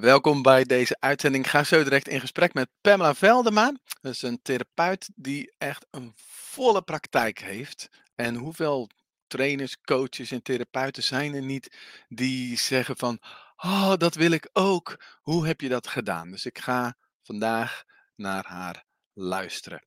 Welkom bij deze uitzending. Ik ga zo direct in gesprek met Pamela Veldema. Dat is een therapeut die echt een volle praktijk heeft. En hoeveel trainers, coaches en therapeuten zijn er niet die zeggen van, oh, dat wil ik ook. Hoe heb je dat gedaan? Dus ik ga vandaag naar haar luisteren.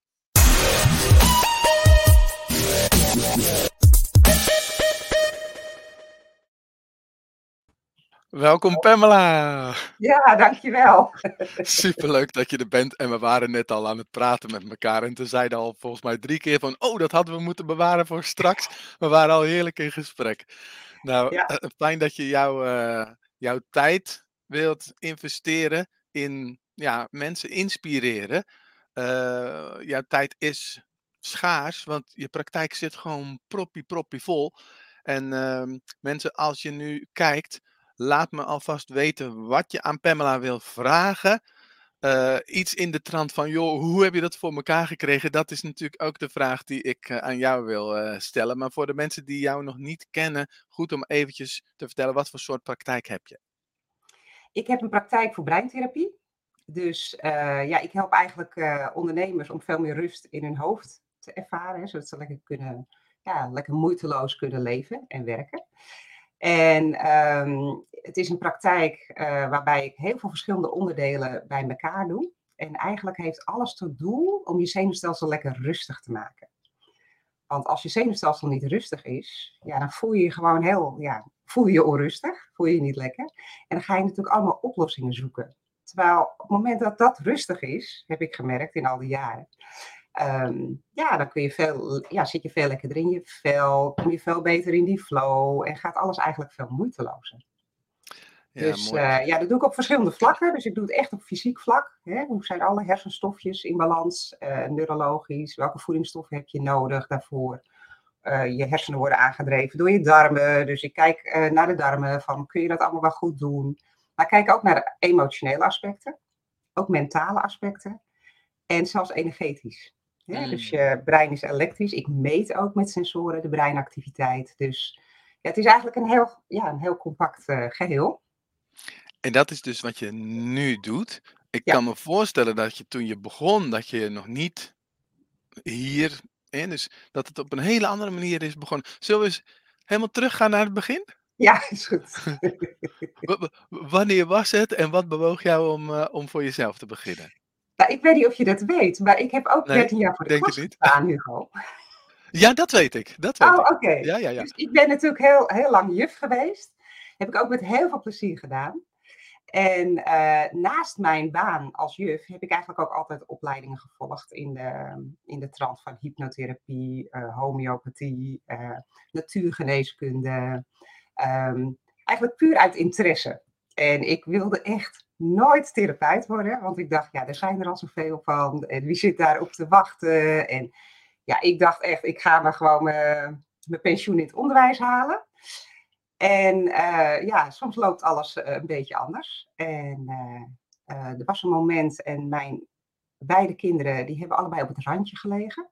Welkom Pamela. Ja, dankjewel. Superleuk dat je er bent. En we waren net al aan het praten met elkaar. En toen zeiden al volgens mij drie keer van... Oh, dat hadden we moeten bewaren voor straks. We waren al heerlijk in gesprek. Nou, Ja. eh, fijn dat je jouw, eh, jouw tijd wilt investeren in ja, mensen inspireren. Eh, jouw tijd is schaars, want je praktijk zit gewoon proppie, proppie vol. En ehm, mensen, als je nu kijkt, laat me alvast weten wat je aan Pamela wil vragen. Eh, iets in de trant van, joh, hoe heb je dat voor elkaar gekregen? Dat is natuurlijk ook de vraag die ik eh, aan jou wil eh, stellen. Maar voor de mensen die jou nog niet kennen, goed om eventjes te vertellen, wat voor soort praktijk heb je? Ik heb een praktijk voor breintherapie. Dus ja, ik help eigenlijk ondernemers om veel meer rust in hun hoofd te ervaren. Zodat ze lekker, kunnen, ja, lekker moeiteloos kunnen leven en werken. En ehm, het is een praktijk eh, waarbij ik heel veel verschillende onderdelen bij elkaar doe. En eigenlijk heeft alles tot doel om je zenuwstelsel lekker rustig te maken. Want als je zenuwstelsel niet rustig is, ja, dan voel je je gewoon heel, ja, voel je je onrustig, voel je je niet lekker. En dan ga je natuurlijk allemaal oplossingen zoeken. Terwijl op het moment dat dat rustig is, heb ik gemerkt in al die jaren, ehm, ja, dan kun je veel, ja, zit je veel lekkerder in je vel, kom je veel beter in die flow en gaat alles eigenlijk veel moeitelozer. Ja, dus eh, ja, dat doe ik op verschillende vlakken. Dus ik doe het echt op fysiek vlak. Hè? Hoe zijn alle hersenstofjes in balans, eh, neurologisch? Welke voedingsstoffen heb je nodig daarvoor? Eh, je hersenen worden aangedreven door je darmen. Dus ik kijk naar de darmen van kun je dat allemaal wel goed doen? Maar ik kijk ook naar de emotionele aspecten, ook mentale aspecten en zelfs energetisch. Hè? Mm. Dus je brein is elektrisch. Ik meet ook met sensoren de breinactiviteit. Dus ja, het is eigenlijk een heel, ja, een heel compact eh, geheel. En dat is dus wat je nu doet. Ik Ja. kan me voorstellen dat je toen je begon, dat je nog niet hier, hè, dus dat het op een hele andere manier is begonnen. Zullen we eens helemaal teruggaan naar het begin? Ja, is goed. Wanneer was het en wat bewoog jou om, eh, om voor jezelf te beginnen? Nou, ik weet niet of je dat weet, maar ik heb ook Nee, 13 jaar voor de niet. gestaan, Hugo. Ja, dat weet ik. Dat weet Oh, oké. Ja, ja, ja. Dus ik ben natuurlijk heel, heel lang juf geweest. Heb ik ook met heel veel plezier gedaan. En eh, naast mijn baan als juf heb ik eigenlijk ook altijd opleidingen gevolgd in de, in de trant van hypnotherapie, eh, homeopathie, eh, natuurgeneeskunde. Ehm, eigenlijk puur uit interesse. En ik wilde echt nooit therapeut worden, want ik dacht, ja, er zijn er al zoveel van. En wie zit daarop te wachten? En ja, ik dacht echt, ik ga maar gewoon mijn, mijn pensioen in het onderwijs halen. En eh, ja, soms loopt alles eh, een beetje anders. En eh, er was een moment en mijn beide kinderen, die hebben allebei op het randje gelegen.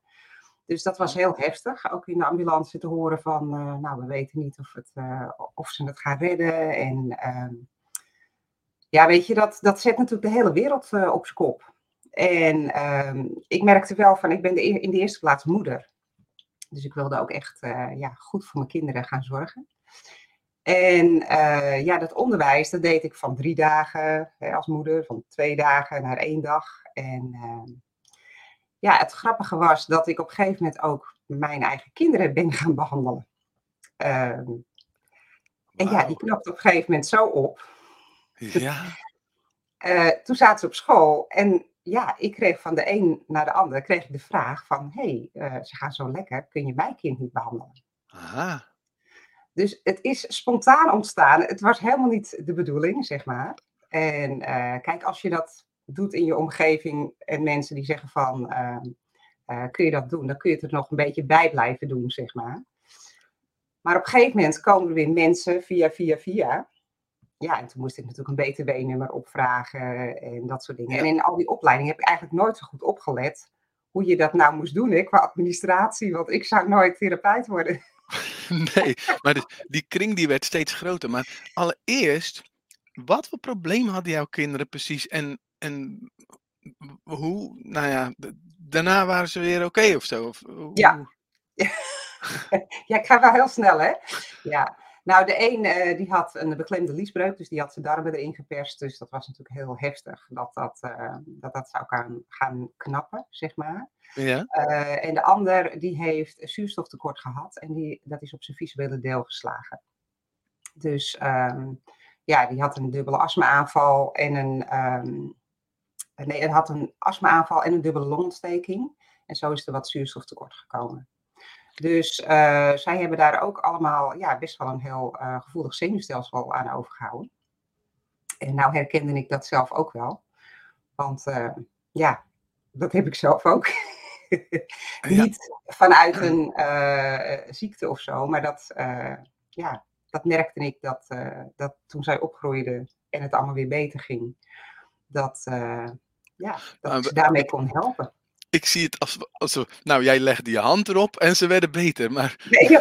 Dus dat was heel heftig. Ook in de ambulance te horen van, nou, we weten niet of, het, of ze het gaan redden. En ehm, ja, weet je, dat, dat zet natuurlijk de hele wereld eh, op zijn kop. En ehm, ik merkte wel van, ik ben de, in de eerste plaats moeder. Dus ik wilde ook echt eh, ja, goed voor mijn kinderen gaan zorgen. En eh, ja, dat onderwijs, dat deed ik van drie dagen hè, als moeder, van twee dagen naar één dag. En ehm, ja, het grappige was dat ik op een gegeven moment ook mijn eigen kinderen ben gaan behandelen. Ehm, en ja, die knapte op een gegeven moment zo op. Ja, Eh, toen zaten ze op school en ja, ik kreeg van de een naar de ander kreeg ik de vraag van, hé, hey, eh, ze gaan zo lekker, kun je mijn kind niet behandelen? aha. Dus het is spontaan ontstaan. Het was helemaal niet de bedoeling, zeg maar. En eh, kijk, als je dat doet in je omgeving en mensen die zeggen van, ehm, eh, kun je dat doen? Dan kun je het er nog een beetje bij blijven doen, zeg maar. Maar op een gegeven moment komen er weer mensen via, via, via. Ja, en toen moest ik natuurlijk een btw-nummer opvragen en dat soort dingen. Ja. En in al die opleidingen heb ik eigenlijk nooit zo goed opgelet hoe je dat nou moest doen hè, qua administratie. Want ik zou nooit therapeut worden. Nee, maar dus die kring die werd steeds groter. Maar allereerst wat voor probleem hadden jouw kinderen precies? En, en hoe, nou ja, daarna waren ze weer oké of zo? Of, Ja. Ja, ik ga wel heel snel, hè? Ja. Nou, de een eh, die had een beklemde liesbreuk, dus die had zijn darmen erin geperst. Dus dat was natuurlijk heel heftig dat dat, eh, dat, dat zou gaan, gaan knappen, zeg maar. Ja? Eh, en de ander die heeft zuurstoftekort gehad en die, dat is op zijn visuele deel geslagen. Dus ehm, ja, die had een dubbele astma-aanval en een, ehm, nee, hij had een astma-aanval en een dubbele longontsteking. En zo is er wat zuurstoftekort gekomen. Dus eh, zij hebben daar ook allemaal ja, best wel een heel eh, gevoelig zenuwstelsel aan overgehouden. En nou herkende ik dat zelf ook wel. Want eh, ja, dat heb ik zelf ook. Ja. Niet vanuit een ziekte of zo, maar dat, ja, dat merkte ik dat, dat toen zij opgroeide en het allemaal weer beter ging, dat, ja, dat ik ze daarmee kon helpen. Ik zie het als, als nou jij legde je hand erop en ze werden beter, maar Nee,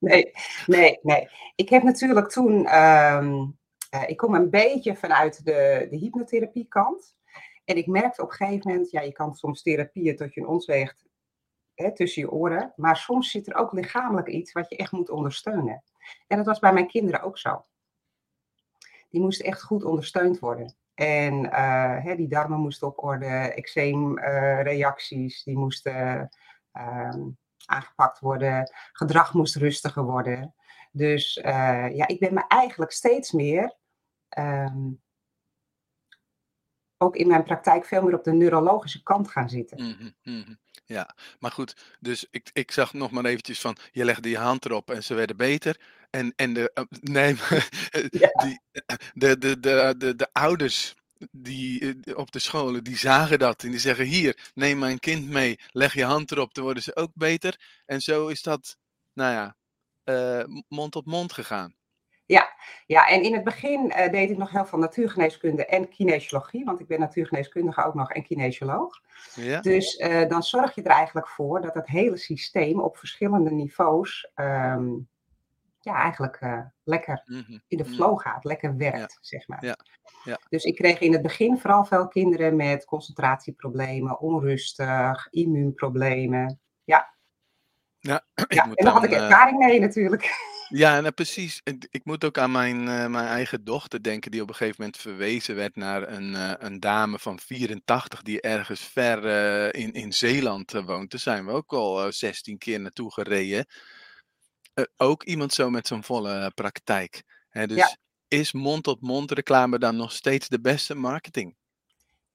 nee, nee, nee. Ik heb natuurlijk toen, ehm, eh, ik kom een beetje vanuit de, de hypnotherapie kant. En ik merkte op een gegeven moment, ja, je kan soms therapieën tot je een ons weegt hè, tussen je oren. Maar soms zit er ook lichamelijk iets wat je echt moet ondersteunen. En dat was bij mijn kinderen ook zo. Die moesten echt goed ondersteund worden. En eh, die darmen moesten op orde, eczeemreacties, die moesten ehm, aangepakt worden, gedrag moest rustiger worden. Dus eh, ja, ik ben me eigenlijk steeds meer, ehm, ook in mijn praktijk, veel meer op de neurologische kant gaan zitten. Mhm, mhm. Ja, maar goed, dus ik, ik zag nog maar eventjes van, je legde je hand erop en ze werden beter. En, en de, eh, nee, eh, Ja. die, de, de, de, de, de ouders die, eh, op de scholen, die zagen dat en die zeggen, hier, neem mijn kind mee, leg je hand erop, dan worden ze ook beter. En zo is dat, nou ja, eh, mond tot mond gegaan. Ja, en in het begin eh, deed ik nog heel veel natuurgeneeskunde en kinesiologie, want ik ben natuurgeneeskundige ook nog en kinesioloog. Ja? Dus eh, dan zorg je er eigenlijk voor dat het hele systeem op verschillende niveaus ehm, ja, eigenlijk eh, lekker Mhm, in de mhm. flow gaat, lekker werkt, zeg maar. Ja, ja. Dus ik kreeg in het begin vooral veel kinderen met concentratieproblemen, onrustig, immuunproblemen. Ja, Ja, en daar had ik eh, ervaring mee natuurlijk. Ja, nou precies. Ik, moet ook aan mijn, eh, mijn eigen dochter denken, die op een gegeven moment verwezen werd naar een, een dame van 84 die ergens ver in, in Zeeland woont. Daar zijn we ook al eh, 16 keer naartoe gereden. Eh, ook iemand zo met zo'n volle praktijk. Hè, dus Ja. is mond-tot-mond reclame dan nog steeds de beste marketing?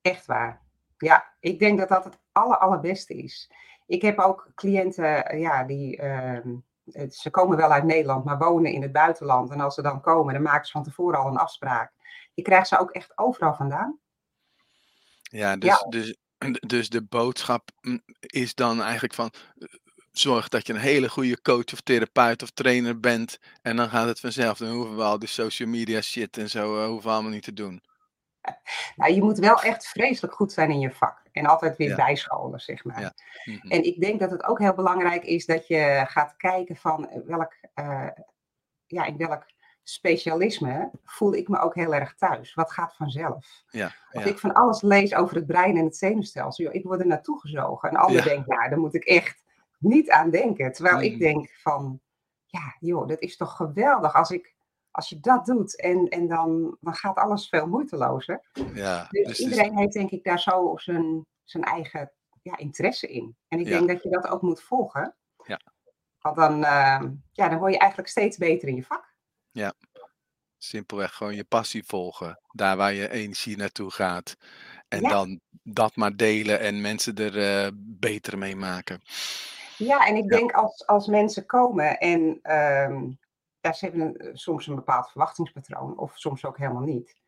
Echt waar. Ja, ik denk dat dat het aller, allerbeste is. Ik heb ook cliënten, eh, ja, die, ehm, ze komen wel uit Nederland, maar wonen in het buitenland. En als ze dan komen, dan maken ze van tevoren al een afspraak. Je krijgt ze ook echt overal vandaan. Ja, dus, Ja. Dus, dus de boodschap mm, is dan eigenlijk van eh, zorg dat je een hele goede coach of therapeut of trainer bent en dan gaat het vanzelf. Dan hoeven we al die social media shit en zo eh, hoeven we allemaal niet te doen. Nou, je moet wel echt vreselijk goed zijn in je vak. En altijd weer Ja. bijscholen, zeg maar. Ja. Mhm. En ik denk dat het ook heel belangrijk is dat je gaat kijken van eh, welk, eh, ja, in welk specialisme voel ik me ook heel erg thuis. Wat gaat vanzelf? Ja, Als ja. ik van alles lees over het brein en het zenuwstelsel, joh, ik word er naartoe gezogen. Een ander Ja. denkt, nou, daar moet ik echt niet aan denken. Terwijl ik Mm. denk van, ja, joh, dat is toch geweldig als, ik, als je dat doet en, en dan, dan gaat alles veel moeitelozer. ja. Dus, Dus, dus- iedereen heeft denk ik daar zo zijn, zijn eigen ja, interesse in. En ik Ja. denk dat je dat ook moet volgen. Ja. Want dan, ehm, ja, dan word je eigenlijk steeds beter in je vak. simpelweg gewoon je passie volgen. Daar waar je energie naartoe gaat. En Ja. dan dat maar delen en mensen er eh, beter mee maken. Ja, en ik Ja. denk als, als mensen komen en ehm, ja, ze hebben een- soms een bepaald verwachtingspatroon, of soms ook helemaal niet.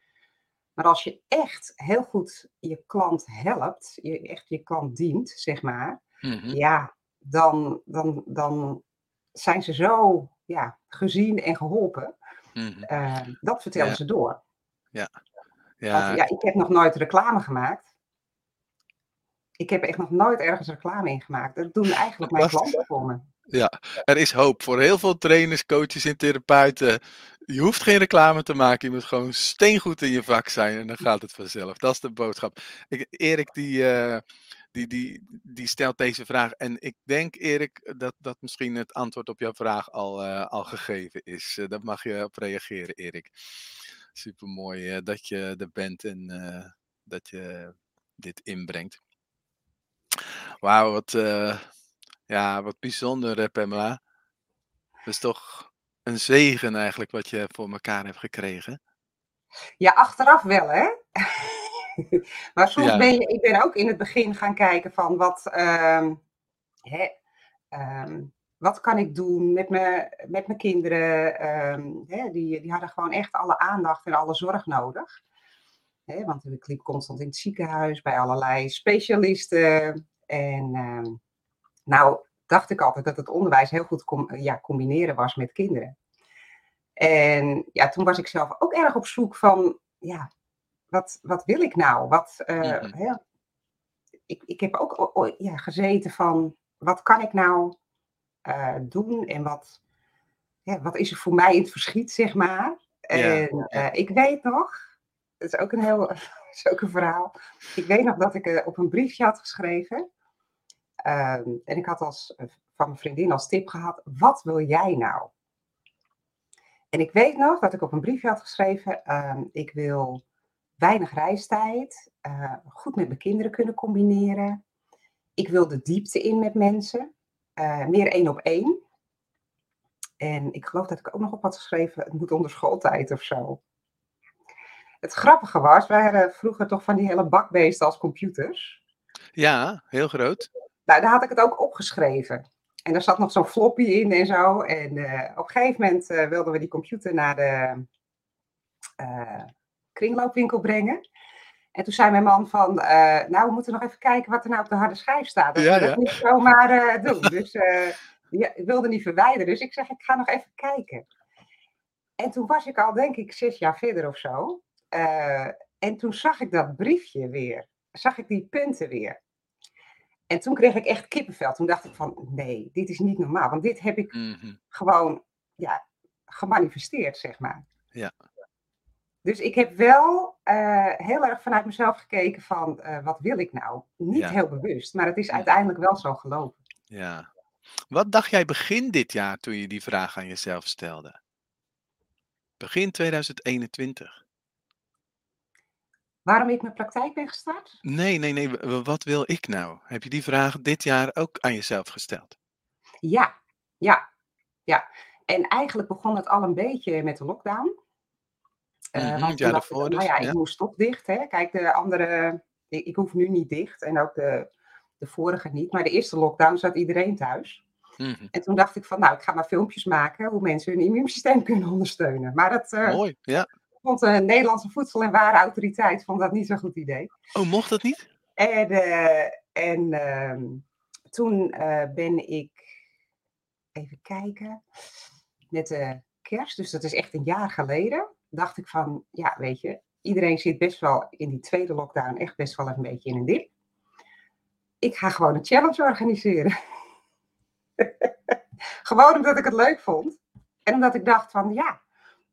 Maar als je echt heel goed je klant helpt, je echt je klant dient, zeg maar, Mhm. ja, dan, dan, dan zijn ze zo ja, gezien en geholpen. Mhm. Eh, dat vertellen Ja. ze door. Ja, Want ja, ik heb nog nooit reclame gemaakt. Ik heb echt nog nooit ergens reclame in gemaakt. Dat doen eigenlijk mijn klanten voor me. Ja, er is hoop voor heel veel trainers, coaches en therapeuten. Je hoeft geen reclame te maken, je moet gewoon steengoed in je vak zijn en dan gaat het vanzelf. Dat is de boodschap. Ik, Erik die, uh, die, die, die stelt deze vraag en ik denk Erik dat, dat misschien het antwoord op jouw vraag al, uh, al gegeven is. Uh, daar mag je op reageren Erik. Super mooi dat je er bent en dat je dit inbrengt. Wauw, wat, uh, ja, wat bijzonder, Pamela. Dat is toch een zegen eigenlijk wat je voor elkaar hebt gekregen. Ja, achteraf wel, hè? maar soms ja. ben je, ik ben ook in het begin gaan kijken van wat, um, hè, um, wat kan ik doen met, me, met mijn kinderen. Um, hè, die, die hadden gewoon echt alle aandacht en alle zorg nodig. Hè, want ik liep constant in het ziekenhuis bij allerlei specialisten. En uh, nou dacht ik altijd dat het onderwijs heel goed com ja, combineren was met kinderen. En ja, toen was ik zelf ook erg op zoek van, ja, wat, wat wil ik nou? Wat, uh, mm -hmm. hè, ik, ik heb ook ja, gezeten van, wat kan ik nou uh, doen en wat, ja, wat is er voor mij in het verschiet, zeg maar. En ja. ik weet nog, dat is ook een heel is verhaal. Ik weet nog dat ik uh, op een briefje had geschreven. Uh, en ik had als, uh, van mijn vriendin als tip gehad: wat wil jij nou? En ik weet nog dat ik op een briefje had geschreven: uh, ik wil weinig reistijd, eh, goed met mijn kinderen kunnen combineren. Ik wil de diepte in met mensen, eh, meer één op één. En ik geloof dat ik ook nog op had geschreven: het moet onder schooltijd of zo. Het grappige was, wij hadden vroeger toch van die hele bakbeesten als computers. Ja, heel groot. Nou, daar had ik het ook opgeschreven. En daar zat nog zo'n floppy in en zo. En uh, op een gegeven moment uh, wilden we die computer naar de uh, kringloopwinkel brengen. En toen zei mijn man van, nou, we moeten nog even kijken wat er nou op de harde schijf staat. Dat ja, we dat niet zomaar doen. Dus ja, ik wilde niet verwijderen. Dus ik zeg, ik ga nog even kijken. En toen was ik al, denk ik, zes jaar verder of zo. Uh, en toen zag ik dat briefje weer. Zag ik die punten weer. En toen kreeg ik echt kippenvel. Toen dacht ik van, nee, dit is niet normaal. Want dit heb ik mm -hmm. gewoon ja, gemanifesteerd, zeg maar. Ja. Dus ik heb wel uh, heel erg vanuit mezelf gekeken van, uh, wat wil ik nou? Niet ja. heel bewust, maar het is uiteindelijk wel zo gelopen. Ja. Wat dacht jij begin dit jaar toen je die vraag aan jezelf stelde? Begin 2021. Waarom ik mijn praktijk ben gestart? Nee, nee, nee. Wat wil ik nou? Heb je die vraag dit jaar ook aan jezelf gesteld? Ja, ja, ja. En eigenlijk begon het al een beetje met de lockdown. Uh, mm-hmm, want ja, daarvoor dus. Nou ja, ik ja. moest toch dicht. Hè? Kijk, de andere, ik, ik, hoef nu niet dicht en ook de, de vorige niet. Maar de eerste lockdown zat iedereen thuis. Mm-hmm. En toen dacht ik van, nou, ik ga maar filmpjes maken hoe mensen hun immuunsysteem kunnen ondersteunen. Maar dat, uh, Mooi, ja vond de Nederlandse Voedsel- en Warenautoriteit vond dat niet zo'n goed idee. Oh, mocht dat niet? En, uh, en uh, toen uh, ben ik, even kijken, met de kerst, dus dat is echt een jaar geleden, dacht ik van, ja, weet je, iedereen zit best wel in die tweede lockdown echt best wel een beetje in een dip. Ik ga gewoon een challenge organiseren. gewoon omdat ik het leuk vond. En omdat ik dacht van, ja,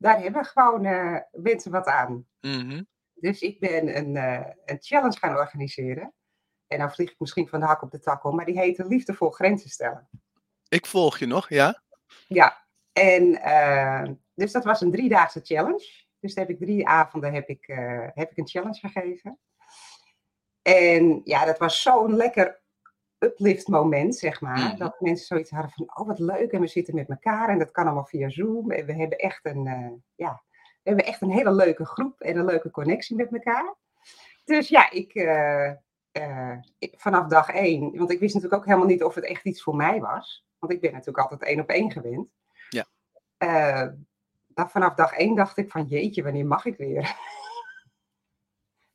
daar hebben gewoon uh, mensen wat aan. Mm-hmm. Dus ik ben een, uh, een challenge gaan organiseren. En nou vlieg ik misschien van de hak op de tak om, maar die heet Liefdevol Grenzen Stellen. Ik volg je nog, ja? Ja, en uh, dus dat was een driedaagse challenge. Dus heb ik drie avonden heb ik, heb ik een challenge gegeven. En ja, dat was zo'n lekker uplift moment, zeg maar. Mm. Dat mensen zoiets hadden van, oh wat leuk, en we zitten met elkaar en dat kan allemaal via Zoom. En we hebben echt een, uh, ja, we hebben echt een hele leuke groep en een leuke connectie met elkaar. Dus ja, ik, uh, uh, vanaf dag één, want ik wist natuurlijk ook helemaal niet of het echt iets voor mij was. Want ik ben natuurlijk altijd één op één gewend. Ja. vanaf dag één dacht ik van, jeetje, wanneer mag ik weer?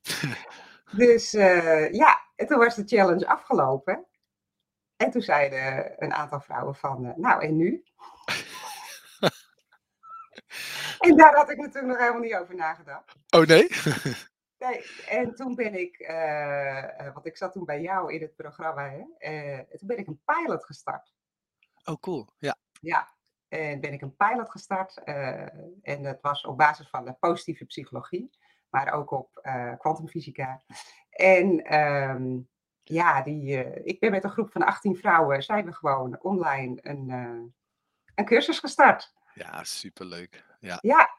dus ja, en toen was de challenge afgelopen. En toen zeiden een aantal vrouwen van, uh, nou en nu? en daar had ik natuurlijk nog helemaal niet over nagedacht. Oh nee? nee, en toen ben ik, uh, want ik zat toen bij jou in het programma, hè, uh, toen ben ik een pilot gestart. Oh, cool. Ja. Ja, en ben ik een pilot gestart. eh, en dat was op basis van de positieve psychologie, maar ook op eh, kwantumfysica. en ehm, ja, die, eh, ik ben met een groep van 18 vrouwen, zijn we gewoon online een, eh, een cursus gestart. Ja, superleuk. Ja. Ja,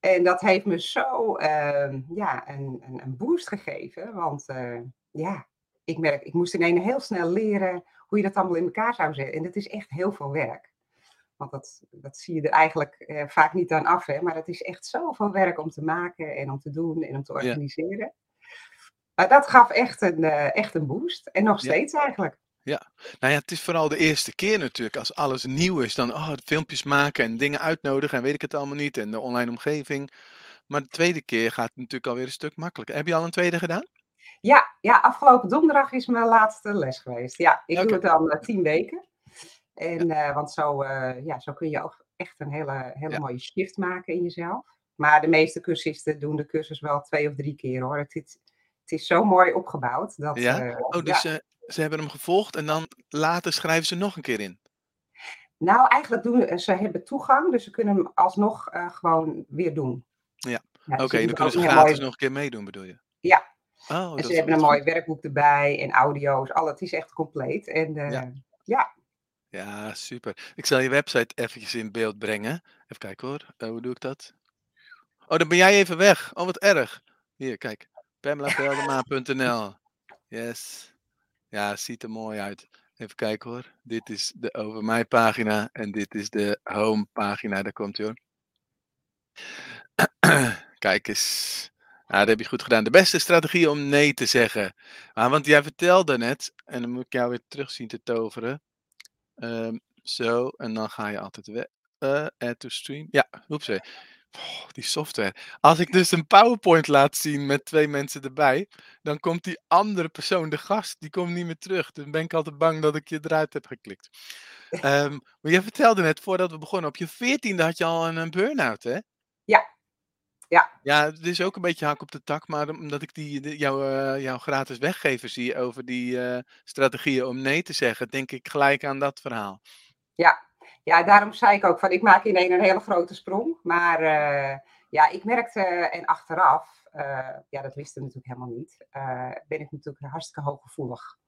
en dat heeft me zo ehm, ja, een, een, een boost gegeven. Want eh, ja, ik merk, ik moest ineens heel snel leren hoe je dat allemaal in elkaar zou zetten. En dat is echt heel veel werk. Want dat, dat zie je er eigenlijk vaak niet aan af. Hè? Maar het is echt zoveel werk om te maken en om te doen en om te Ja. Maar dat gaf echt een, eh, echt een boost. En nog Ja. steeds eigenlijk. Nou ja, het is vooral de eerste keer natuurlijk. Als alles nieuw is, dan oh, filmpjes maken en dingen uitnodigen en weet ik het allemaal niet. En de online omgeving. Maar de tweede keer gaat het natuurlijk alweer een stuk makkelijker. Heb je al een tweede gedaan? Ja, ja, afgelopen donderdag is mijn laatste les geweest. Ja, ik doe het dan eh, tien weken. En, eh, want zo, ja, zo kun je ook echt een hele, hele Ja. mooie shift maken in jezelf. Maar de meeste cursisten doen de cursus wel twee of drie keer hoor. Het, is- het is zo mooi opgebouwd. Dat, Ja? eh, Oh, dus eh, ze hebben hem gevolgd en dan later schrijven ze nog een keer in. Nou, eigenlijk doen eh, ze hebben toegang, dus ze kunnen hem alsnog gewoon weer doen. Ja, Ja, Oké, dan kunnen ze gratis mooi- nog een keer meedoen, bedoel je? Ja, Oh, en ze hebben een mooi goed. werkboek erbij en audio's. Al, het is echt compleet. En Ja. ja, Ja, super. Ik zal je website eventjes in beeld brengen. Even kijken hoor. Eh, hoe doe ik dat? Oh, dan ben jij even weg. Oh, wat erg. Hier, kijk. PamelaVeldema.nl Yes. Ja, ziet er mooi uit. Even kijken hoor. Dit is de over mij pagina en dit is de home pagina. Daar komt hoor. Kijk eens. Dat heb je goed gedaan. De beste strategie om nee te zeggen. Ah, want jij vertelde net, en dan moet ik jou weer terug zien te toveren. Ehm, zo, en dan ga je altijd weg. Eh, add to stream. Ja, oepsie. Oh, die software. Als ik dus een PowerPoint laat zien met twee mensen erbij, dan komt die andere persoon, de gast, die komt niet meer terug. Dan ben ik altijd bang dat ik je eruit heb geklikt. Ehm, maar je vertelde net, voordat we begonnen, op je veertiende had je al een, een burn-out, hè? Ja. Ja. Ja, het is ook een beetje hak op de tak, maar omdat ik die, eh, jouw gratis weggever zie over die eh, strategieën om nee te zeggen, denk ik gelijk aan dat verhaal. Ja. Ja, daarom zei ik ook van ik maak ineens een hele grote sprong. Maar eh, ja, ik merkte en achteraf, eh, ja dat wisten we natuurlijk helemaal niet, eh, ben ik natuurlijk hartstikke hooggevoelig.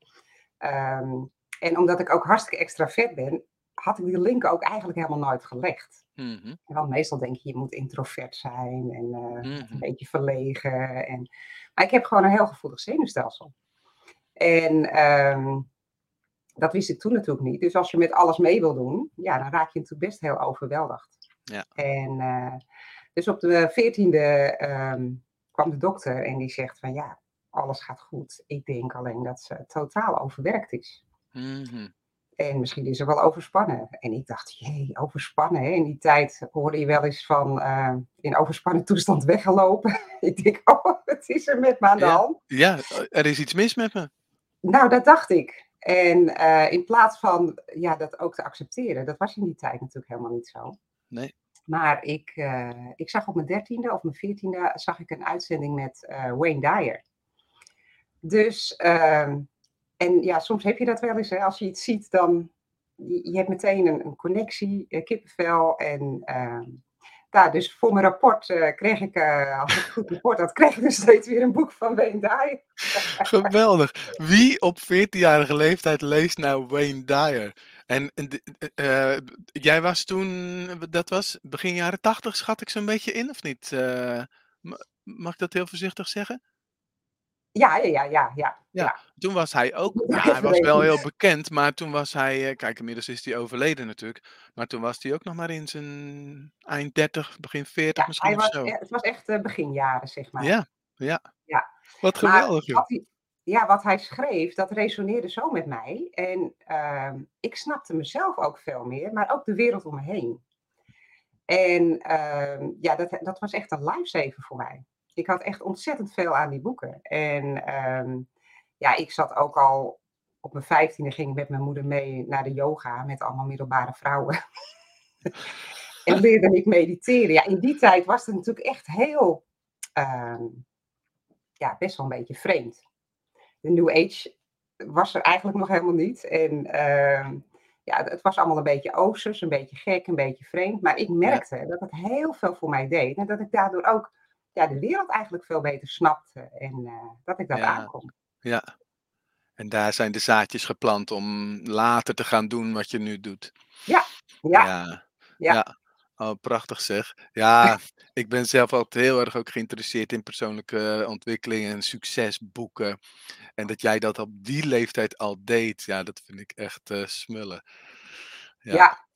Ehm, en omdat ik ook hartstikke extravert ben, had ik die link ook eigenlijk helemaal nooit gelegd. Mhm, Want meestal denk je, je moet introvert zijn en eh, een beetje verlegen. En... Maar ik heb gewoon een heel gevoelig zenuwstelsel. En ehm, dat wist ik toen natuurlijk niet. Dus als je met alles mee wil doen, ja, dan raak je natuurlijk best heel overweldigd. Ja. En eh, dus op de veertiende ehm kwam de dokter en die zegt van ja, alles gaat goed. Ik denk alleen dat ze totaal overwerkt is. Mhm. En misschien is ze wel overspannen. En ik dacht, jee, overspannen. Hè? In die tijd hoorde je wel eens van eh, in overspannen toestand weggelopen. ik denk, oh, wat is er met me aan de Ja. hand? Ja, er is iets mis met me. Nou, dat dacht ik. En eh, in plaats van ja, dat ook te accepteren, dat was in die tijd natuurlijk helemaal niet zo. Nee. Maar ik, eh, ik zag op mijn dertiende of mijn veertiende zag ik een uitzending met eh, Wayne Dyer. Dus, ehm, en ja, soms heb je dat wel eens, hè, als je iets ziet, dan je, je hebt meteen een, een connectie, kippenvel. En ja, dus voor mijn rapport eh, kreeg ik, eh, als ik goed rapport had, kreeg ik dus steeds weer een boek van Wayne Dyer. Geweldig. Wie op 14-jarige leeftijd leest nou Wayne Dyer? En, eh, jij was toen, dat was begin jaren 80, schat ik zo'n beetje in, of niet? Ma- mag ik dat heel voorzichtig zeggen? Ja, ja, ja, ja, ja. Ja. Toen was hij ook, ja, hij was wel heel bekend, maar toen was hij, eh, kijk, inmiddels is hij overleden natuurlijk, maar toen was hij ook nog maar in zijn eind 30, begin 40 Ja, misschien hij was, zo. e- het was echt eh, beginjaren, zeg maar. Ja, ja. Ja. Wat geweldig, joh. wat hij, ja, wat hij schreef, dat resoneerde zo met mij. En ehm, ik snapte mezelf ook veel meer, maar ook de wereld om me heen. En ehm, ja, dat, dat was echt een lifesaver voor mij. Ik had echt ontzettend veel aan die boeken. En ehm, ja, ik zat ook al op mijn vijftiende, ging ik met mijn moeder mee naar de yoga met allemaal middelbare vrouwen. en leerde ik mediteren. Ja, in die tijd was het natuurlijk echt heel, ehm, ja, best wel een beetje vreemd. De New Age was er eigenlijk nog helemaal niet. En ehm, ja, het, was allemaal een beetje oosters, een beetje gek, een beetje vreemd. Maar ik Ja. merkte dat het heel veel voor mij deed. En dat ik daardoor ook ja, de wereld eigenlijk veel beter snapte. En eh, dat ik dat Ja. aankom. Ja. En daar zijn de zaadjes geplant om later te gaan doen wat je nu doet. Ja, ja, Ja. ja. Ja. Oh, prachtig zeg. Ja, ik ben zelf altijd heel erg ook geïnteresseerd in persoonlijke ontwikkeling en succesboeken. En dat jij dat op die leeftijd al deed, ja, dat vind ik echt eh, smullen. Ja. Ja,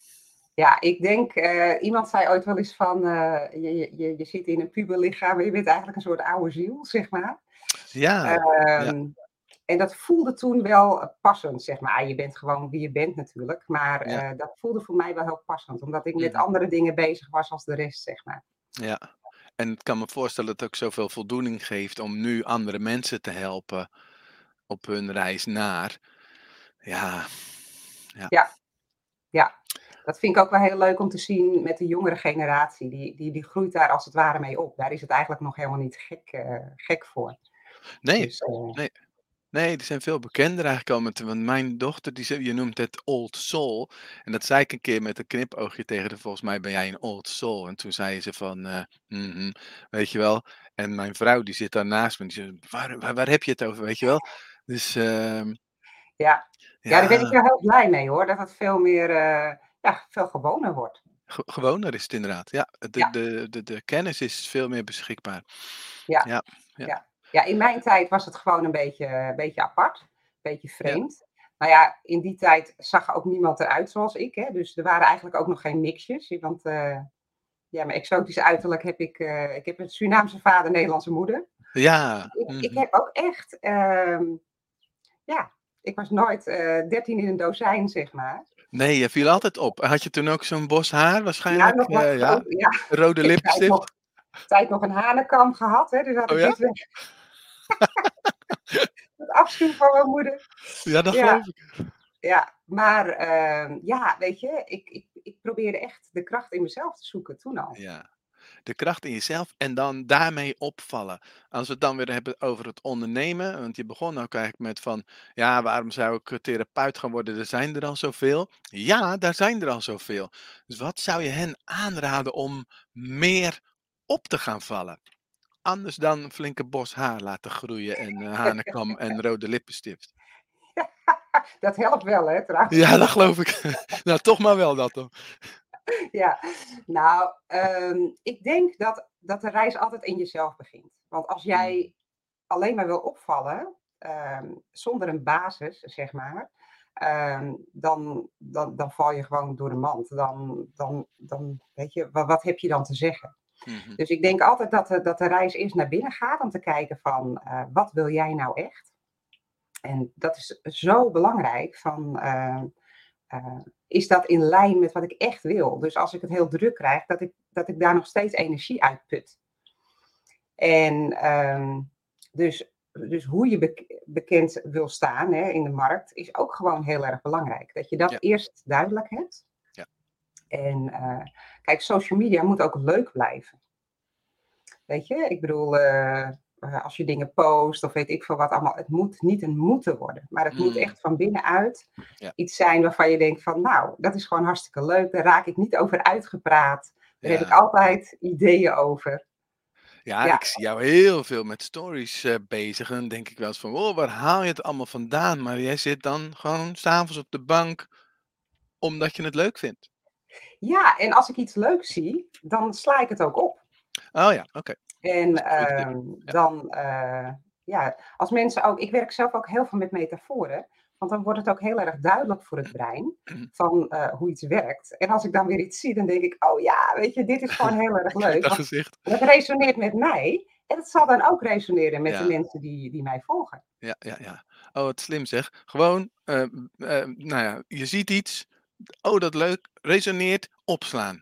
ja, ik denk, eh, iemand zei ooit wel eens van, eh, je, je, je, zit in een puberlichaam, maar je bent eigenlijk een soort oude ziel, zeg maar. Ja, Ehm, En dat voelde toen wel passend, zeg maar. Ah, Je bent gewoon wie je bent natuurlijk, maar Ja. eh, dat voelde voor mij wel heel passend, omdat ik met Mhm. andere dingen bezig was als de rest, zeg maar. ja. En ik kan me voorstellen dat het ook zoveel voldoening geeft om nu andere mensen te helpen op hun reis naar. Ja, Ja, dat vind ik ook wel heel leuk om te zien met de jongere generatie. Die, die, die groeit daar als het ware mee op. Daar is het eigenlijk nog helemaal niet gek, eh, gek voor. nee, Dus, eh, Nee, die zijn veel bekender eigenlijk al. Met, want mijn dochter, die, ze- je noemt het old soul. En dat zei ik een keer met een knipoogje tegen haar. Volgens mij ben jij een old soul. En toen zei ze van, eh, mhm, weet je wel. En mijn vrouw, die zit daar naast me. Die waar, waar, waar heb je het over, weet je wel. Dus ehm, ja. Ja, daar ben ik ja, wel heel blij mee hoor. Dat het veel meer, ja, veel gewoner wordt. ge- gewoner is het inderdaad. Ja, de, Ja. de, de, de kennis is veel meer beschikbaar. Ja. Ja, ja. Ja. In mijn tijd was het gewoon een beetje, een beetje apart. Een beetje vreemd. Nou ja, in die tijd zag ook niemand eruit zoals ik. Hè? Dus er waren eigenlijk ook nog geen mixjes. Want eh, ja, mijn exotische uiterlijk heb ik... eh, ik heb een Surinaamse vader, Nederlandse moeder. Ja, Ik, ik mhm. heb ook echt... ehm, ja, ik was nooit eh, dertien in een dozijn, zeg maar. Nee, je viel altijd op. Had je toen ook zo'n bos haar Ja, waarschijnlijk? nog Eh, ja, ja, rode heb tijd lippenstift? nog, een hanenkam gehad. Hè? Dus had Oh ik ja? dit weg. Het afschuw van mijn moeder. Ja, dat Ja. geloof ik. Ja, maar ehm, ja, weet je, ik, ik, ik probeerde echt de kracht in mezelf te zoeken toen al. Ja. De kracht in jezelf en dan daarmee opvallen. Als we het dan weer hebben over het ondernemen. Want je begon ook eigenlijk met van, ja, waarom zou ik therapeut gaan worden? Er zijn er al zoveel. Ja, daar zijn er al zoveel. Dus wat zou je hen aanraden om meer op te gaan vallen? Anders dan een flinke bos haar laten groeien en uh, hanekam en rode lippenstift. Dat helpt wel, hè, trouwens. Ja, dat geloof ik. nou, toch maar wel dat dan. Ja, nou, ehm, ik denk dat, dat de reis altijd in jezelf begint. Want als jij alleen maar wil opvallen, ehm, zonder een basis, zeg maar, ehm, dan, dan, dan val je gewoon door de mand. Dan, dan, dan weet je, wat, wat heb je dan te zeggen? Mhm. Dus ik denk altijd dat de, dat de reis eerst naar binnen gaat om te kijken van, eh, wat wil jij nou echt? En dat is zo belangrijk van... uh, is dat in lijn met wat ik echt wil? Dus als ik het heel druk krijg, dat ik, dat ik daar nog steeds energie uit put. En um, dus, dus hoe je bek bekend wil staan hè, in de markt, is ook gewoon heel erg belangrijk. Dat je dat Ja. eerst duidelijk hebt. Ja. En uh, kijk, social media moet ook leuk blijven. Weet je, ik bedoel, uh, als je dingen post of weet ik veel wat allemaal, het moet niet een moeten worden. Maar het Mm. moet echt van binnenuit Ja. iets zijn waarvan je denkt van, nou, dat is gewoon hartstikke leuk. Daar raak ik niet over uitgepraat. Daar heb ik altijd ideeën over. Ja, Ja. ik zie jou heel veel met stories eh, bezig. En dan denk ik wel eens van, oh, waar haal je het allemaal vandaan? Maar jij zit dan gewoon s'avonds op de bank omdat je het leuk vindt. Ja, en als ik iets leuks zie, dan sla ik het ook op. Oh ja, oké. En Dat ehm, dan, eh, ja, als mensen ook, ik werk zelf ook heel veel met metaforen, want dan wordt het ook heel erg duidelijk voor het brein van eh, hoe iets werkt. En als ik dan weer iets zie, dan denk ik, oh ja, weet je, dit is gewoon heel erg leuk. Dat dat resoneert met mij en het zal dan ook resoneren met Ja. de mensen die, die mij volgen. Ja, ja, ja. Oh, wat slim zeg. Gewoon, eh, nou ja, je ziet iets. Oh, dat leuk. Resoneert, opslaan.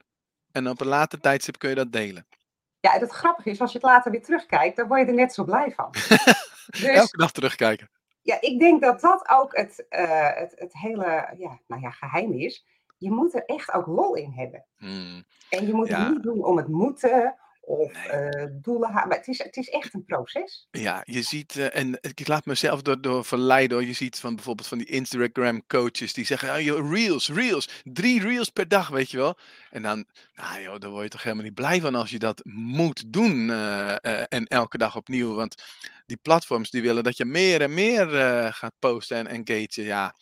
En op een later tijdstip kun je dat delen. Ja, en het grappige is, als je het later weer terugkijkt, dan word je er net zo blij van. Dus Elke dag terugkijken. ja, ik denk dat dat ook het, eh, het, het hele ja, nou ja, geheim is. Je moet er echt ook lol in hebben. Hmm, En je moet Ja. het niet doen om het moeten of uh, doelen halen. Maar het is, het is echt een proces. Ja, je ziet, uh, en ik laat mezelf door, door verleiden hoor. Je ziet van bijvoorbeeld van die Instagram coaches die zeggen, oh, joh, reels, reels, drie reels per dag, weet je wel. En dan, nou joh, daar word je toch helemaal niet blij van als je dat moet doen en elke dag opnieuw. Want die platforms die willen dat je meer en meer gaat posten en engagen. Ja,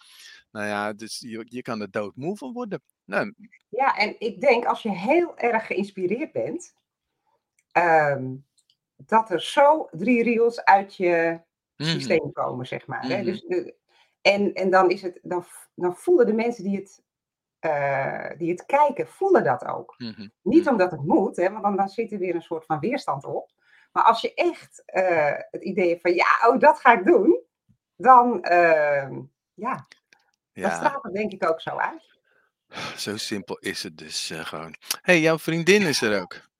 nou ja, dus je, je kan er doodmoe van worden. Nou, ja, en ik denk als je heel erg geïnspireerd bent, Ehm, dat er zo drie reels uit je mhm. systeem komen, zeg maar. Hè? Dus de, en, en dan, is het, dan, dan voelen de mensen die het, uh, die het kijken, voelen dat ook. Mhm. Niet omdat het moet, hè, want dan, dan zit er weer een soort van weerstand op. Maar als je echt uh, het idee hebt van, ja, oh, dat ga ik doen, dan, uh, ja, ja, dan straalt het denk ik ook zo uit. Zo simpel is het dus uh, gewoon. hey, jouw vriendin is er ook.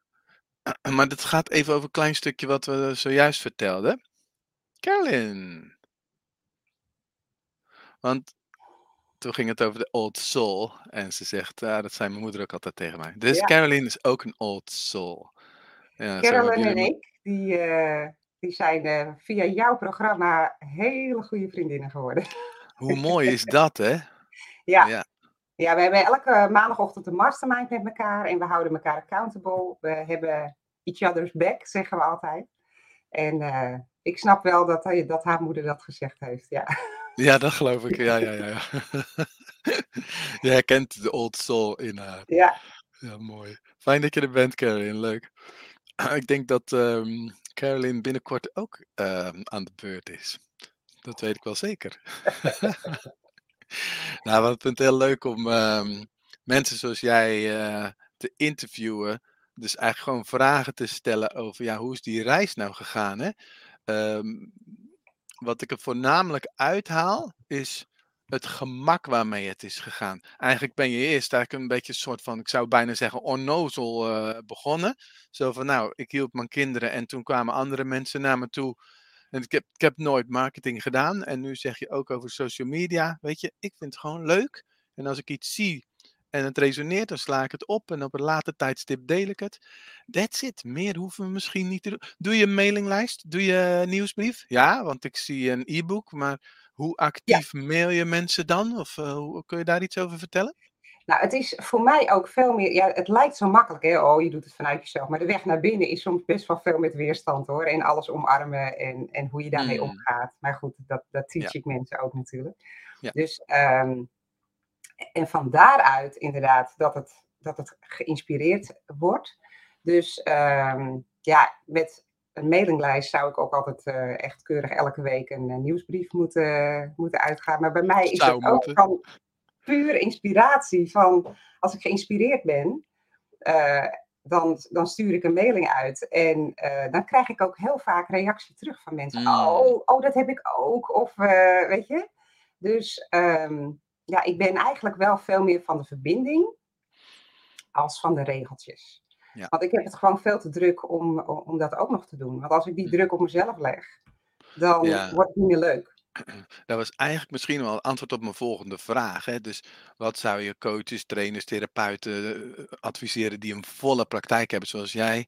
Maar dat gaat even over een klein stukje wat we zojuist vertelden. Carolyn. Want toen ging het over de old soul. En ze zegt, ah, dat zei mijn moeder ook altijd tegen mij. Dus ja. Carolyn is ook een old soul. Ja, Carolyn en ik, die, uh, die zijn uh, via jouw programma hele goede vriendinnen geworden. Hoe mooi is dat, hè? Ja. ja. Ja, we hebben elke maandagochtend een mastermind met elkaar en we houden elkaar accountable. We hebben each other's back, zeggen we altijd. En uh, ik snap wel dat, hij, dat haar moeder dat gezegd heeft, ja. Ja, dat geloof ik. Ja, ja, ja. ja. Je herkent de old soul in haar. Ja. Ja, mooi. Fijn dat je er bent, Caroline. Leuk. Ik denk dat um, Caroline binnenkort ook um, aan de beurt is. Dat weet ik wel zeker. nou, we vind het heel leuk om um, mensen zoals jij uh, te interviewen. Dus eigenlijk gewoon vragen te stellen over ja, hoe is die reis nou gegaan. Hè? Um, wat ik er voornamelijk uithaal is het gemak waarmee het is gegaan. Eigenlijk ben je eerst eigenlijk een beetje een soort van, ik zou bijna zeggen, onnozel uh, begonnen. Zo van, nou, ik hielp mijn kinderen en toen kwamen andere mensen naar me toe. En ik heb, ik heb nooit marketing gedaan. En nu zeg je ook over social media. Weet je, ik vind het gewoon leuk. En als ik iets zie en het resoneert, dan sla ik het op. En op een later tijdstip deel ik het. That's it. Meer hoeven we misschien niet te doen. Doe je een mailinglijst? Doe je nieuwsbrief? Ja, want ik zie een e-book. Maar hoe actief mail je mensen dan? Of uh, hoe, kun je daar iets over vertellen? Nou, het is voor mij ook veel meer. Ja, het lijkt zo makkelijk, hè? Oh, je doet het vanuit jezelf. Maar de weg naar binnen is soms best wel veel met weerstand hoor. En alles omarmen en, en hoe je daarmee mm. omgaat. Maar goed, dat, dat teach ik mensen ook natuurlijk. Ja. Dus, um, en van daaruit inderdaad dat het, dat het geïnspireerd wordt. Dus um, ja, met een mailinglijst zou ik ook altijd uh, echt keurig elke week een uh, nieuwsbrief moeten, moeten uitgaan. Maar bij mij is zou het ook van puur inspiratie. Van als ik geïnspireerd ben, uh, dan, dan stuur ik een mailing uit. En dan krijg ik ook heel vaak reactie terug van mensen. Mm. Oh, oh, dat heb ik ook. Of weet je. Dus um, ja, ik ben eigenlijk wel veel meer van de verbinding als van de regeltjes. Ja. Want ik heb het gewoon veel te druk om, om dat ook nog te doen. Want als ik die hm. druk op mezelf leg, dan wordt het niet meer leuk. Dat was eigenlijk misschien wel een antwoord op mijn volgende vraag. Hè? Dus wat zou je coaches, trainers, therapeuten eh, adviseren die een volle praktijk hebben zoals jij?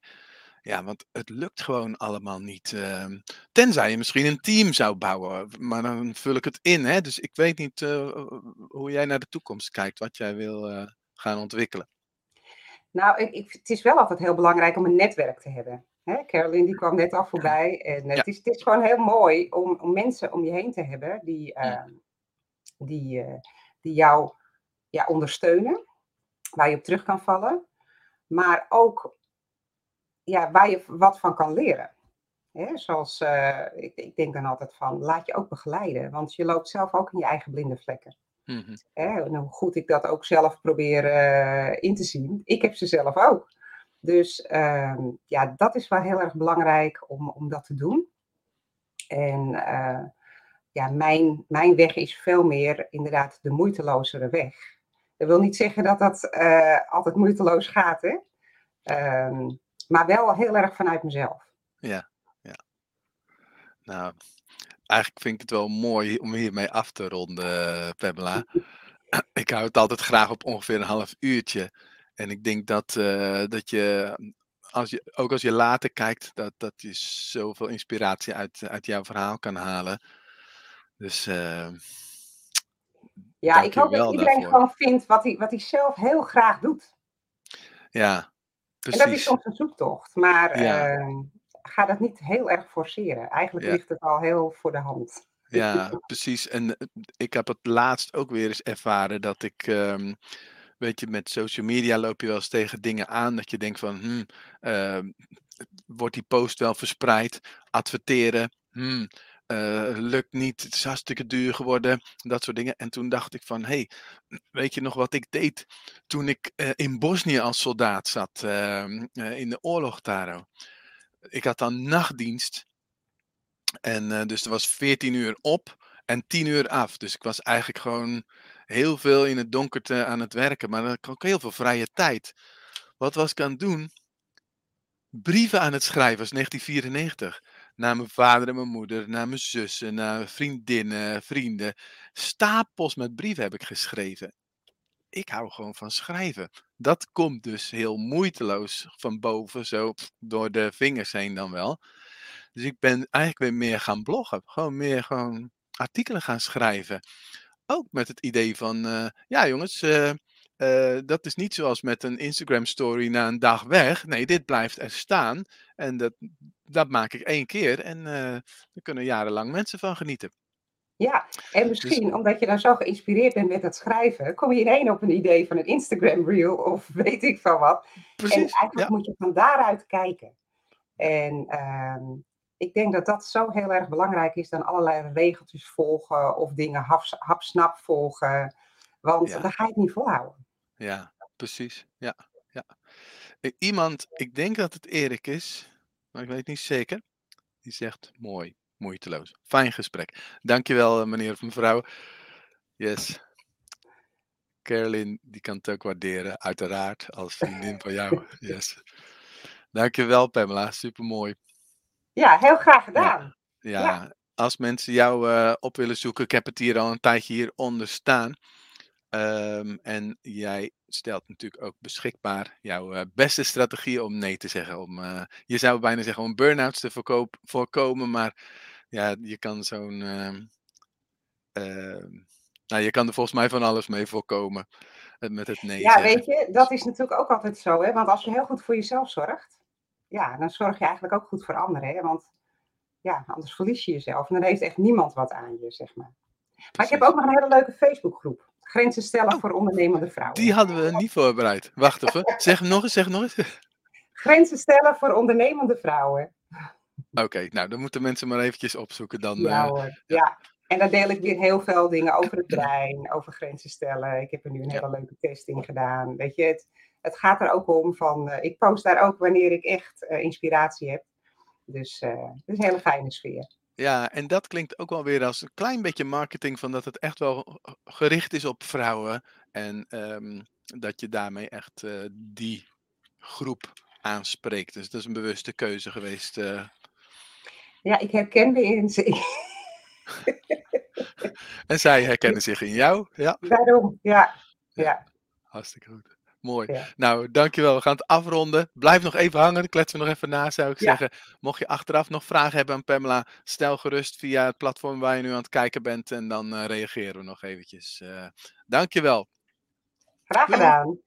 Ja, want het lukt gewoon allemaal niet. Uh, tenzij je misschien een team zou bouwen, maar dan vul ik het in. Hè? Dus ik weet niet uh, hoe jij naar de toekomst kijkt, wat jij wil gaan ontwikkelen. Nou, ik, het is wel altijd heel belangrijk om een netwerk te hebben. Hè? Caroline die kwam net al voorbij. En ja. het, is, het is gewoon heel mooi om, om mensen om je heen te hebben die. Ehm, die, die jou ja, ondersteunen, waar je op terug kan vallen. Maar ook ja, waar je wat van kan leren. zoals, uh, ik, ik, denk dan altijd van, laat je ook begeleiden. Want je loopt zelf ook in je eigen blinde vlekken. Mm -hmm. hoe goed ik dat ook zelf probeer in te zien. Ik heb ze zelf ook. Dus uh, ja, dat is wel heel erg belangrijk om, om dat te doen. En uh, ja, mijn, mijn weg is veel meer inderdaad de moeitelozere weg. Dat wil niet zeggen dat dat altijd moeiteloos gaat, hè. Ehm, maar wel heel erg vanuit mezelf. Ja, ja. Nou, eigenlijk vind ik het wel mooi om hiermee af te ronden, Pamela. ik hou het altijd graag op ongeveer een half uurtje. En ik denk dat, uh, dat je als je, ook als je later kijkt, dat, dat je zoveel inspiratie uit, uit jouw verhaal kan halen. Dus uh, ja, ik hoop dat iedereen daarvoor. gewoon vindt wat hij, wat hij zelf heel graag doet. Ja, precies. En dat is soms een zoektocht, maar ja. uh, ga dat niet heel erg forceren. Eigenlijk ligt het al heel voor de hand. Ja, precies. En eh, ik heb het laatst ook weer eens ervaren dat ik. Um, weet je, met social media loop je wel eens tegen dingen aan dat je denkt van, hmm, uh, wordt die post wel verspreid? Adverteren, hmm, uh, lukt niet, het is hartstikke duur geworden, dat soort dingen. En toen dacht ik van, hey, weet je nog wat ik deed toen ik uh, in Bosnië als soldaat zat, ehm, in de oorlog daar. Ik had dan nachtdienst en dus er was 14 uur op en 10 uur af. Dus ik was eigenlijk gewoon heel veel in het donkerte aan het werken. Maar had ik ook heel veel vrije tijd. Wat was ik aan het doen? Brieven aan het schrijven, was 1994. Naar mijn vader en mijn moeder, naar mijn zussen, naar vriendinnen, vrienden. Stapels met brieven heb ik geschreven. Ik hou gewoon van schrijven. Dat komt dus heel moeiteloos van boven, zo door de vingers heen dan wel. Dus ik ben eigenlijk weer meer gaan bloggen. Gewoon meer gewoon artikelen gaan schrijven. Ook met het idee van, uh, ja jongens, uh, uh, dat is niet zoals met een Instagram story na een dag weg. Nee, dit blijft er staan. En dat, dat maak ik één keer. En daar kunnen jarenlang mensen van genieten. Ja, en dus misschien dus, omdat je dan zo geïnspireerd bent met het schrijven, kom je ineens op een idee van een Instagram reel of weet ik van wat. Precies, en eigenlijk ja. moet je van daaruit kijken. En uh, ik denk dat dat zo heel erg belangrijk is dan allerlei regeltjes volgen of dingen hapsnap volgen. Want ja. dan ga je het niet volhouden. Ja, precies. Ja, ja. Iemand, ik denk dat het Erik is, maar ik weet niet zeker. Die zegt mooi, moeiteloos. Fijn gesprek. Dankjewel eh, meneer of mevrouw. Yes. Carolyn, die kan het ook waarderen, uiteraard, als vriendin van jou. Yes. Dankjewel Pamela, supermooi. Ja, heel graag gedaan. Ja, ja. als mensen jou uh, op willen zoeken, ik heb het hier al een tijdje hieronder staan. Um, en jij stelt natuurlijk ook beschikbaar jouw uh, beste strategie om nee te zeggen. Om, uh, je zou bijna zeggen om burn-outs te voorkoop, voorkomen, maar ja, je kan zo'n. Uh, nou, je kan er volgens mij van alles mee voorkomen met het nee. Ja, zeggen. weet je, dat is natuurlijk ook altijd zo, hè? Want als je heel goed voor jezelf zorgt, ja, dan zorg je eigenlijk ook goed voor anderen. Hè? Want ja, anders verlies je jezelf. En dan heeft echt niemand wat aan je, zeg maar. Maar ik heb ook nog een hele leuke Facebookgroep. Grenzen stellen oh, voor ondernemende vrouwen. Die hadden we niet voorbereid. Wacht even. zeg nog eens, zeg nog eens. Grenzen stellen voor ondernemende vrouwen. Oké, nou dan moeten mensen maar eventjes opzoeken dan. Ja, uh, ja. ja. En daar deel ik weer heel veel dingen over het brein, over grenzen stellen. Ik heb er nu een hele leuke testing gedaan. Weet je, het, het gaat er ook om van, uh, ik post daar ook wanneer ik echt uh, inspiratie heb. Dus uh, het is een hele fijne sfeer. Ja, en dat klinkt ook wel weer als een klein beetje marketing van dat het echt wel gericht is op vrouwen. En um, dat je daarmee echt die groep aanspreekt. Dus dat is een bewuste keuze geweest. Ja, ik herken me in en zij herkennen zich in jou. Ja. Daarom, ja. ja. Hartstikke goed. Mooi. Ja. Nou, dankjewel. We gaan het afronden. Blijf nog even hangen. Kletsen we nog even na, zou ik ja. zeggen. Mocht je achteraf nog vragen hebben aan Pamela, stel gerust via het platform waar je nu aan het kijken bent. En dan uh, reageren we nog eventjes. Uh, dankjewel. Graag gedaan.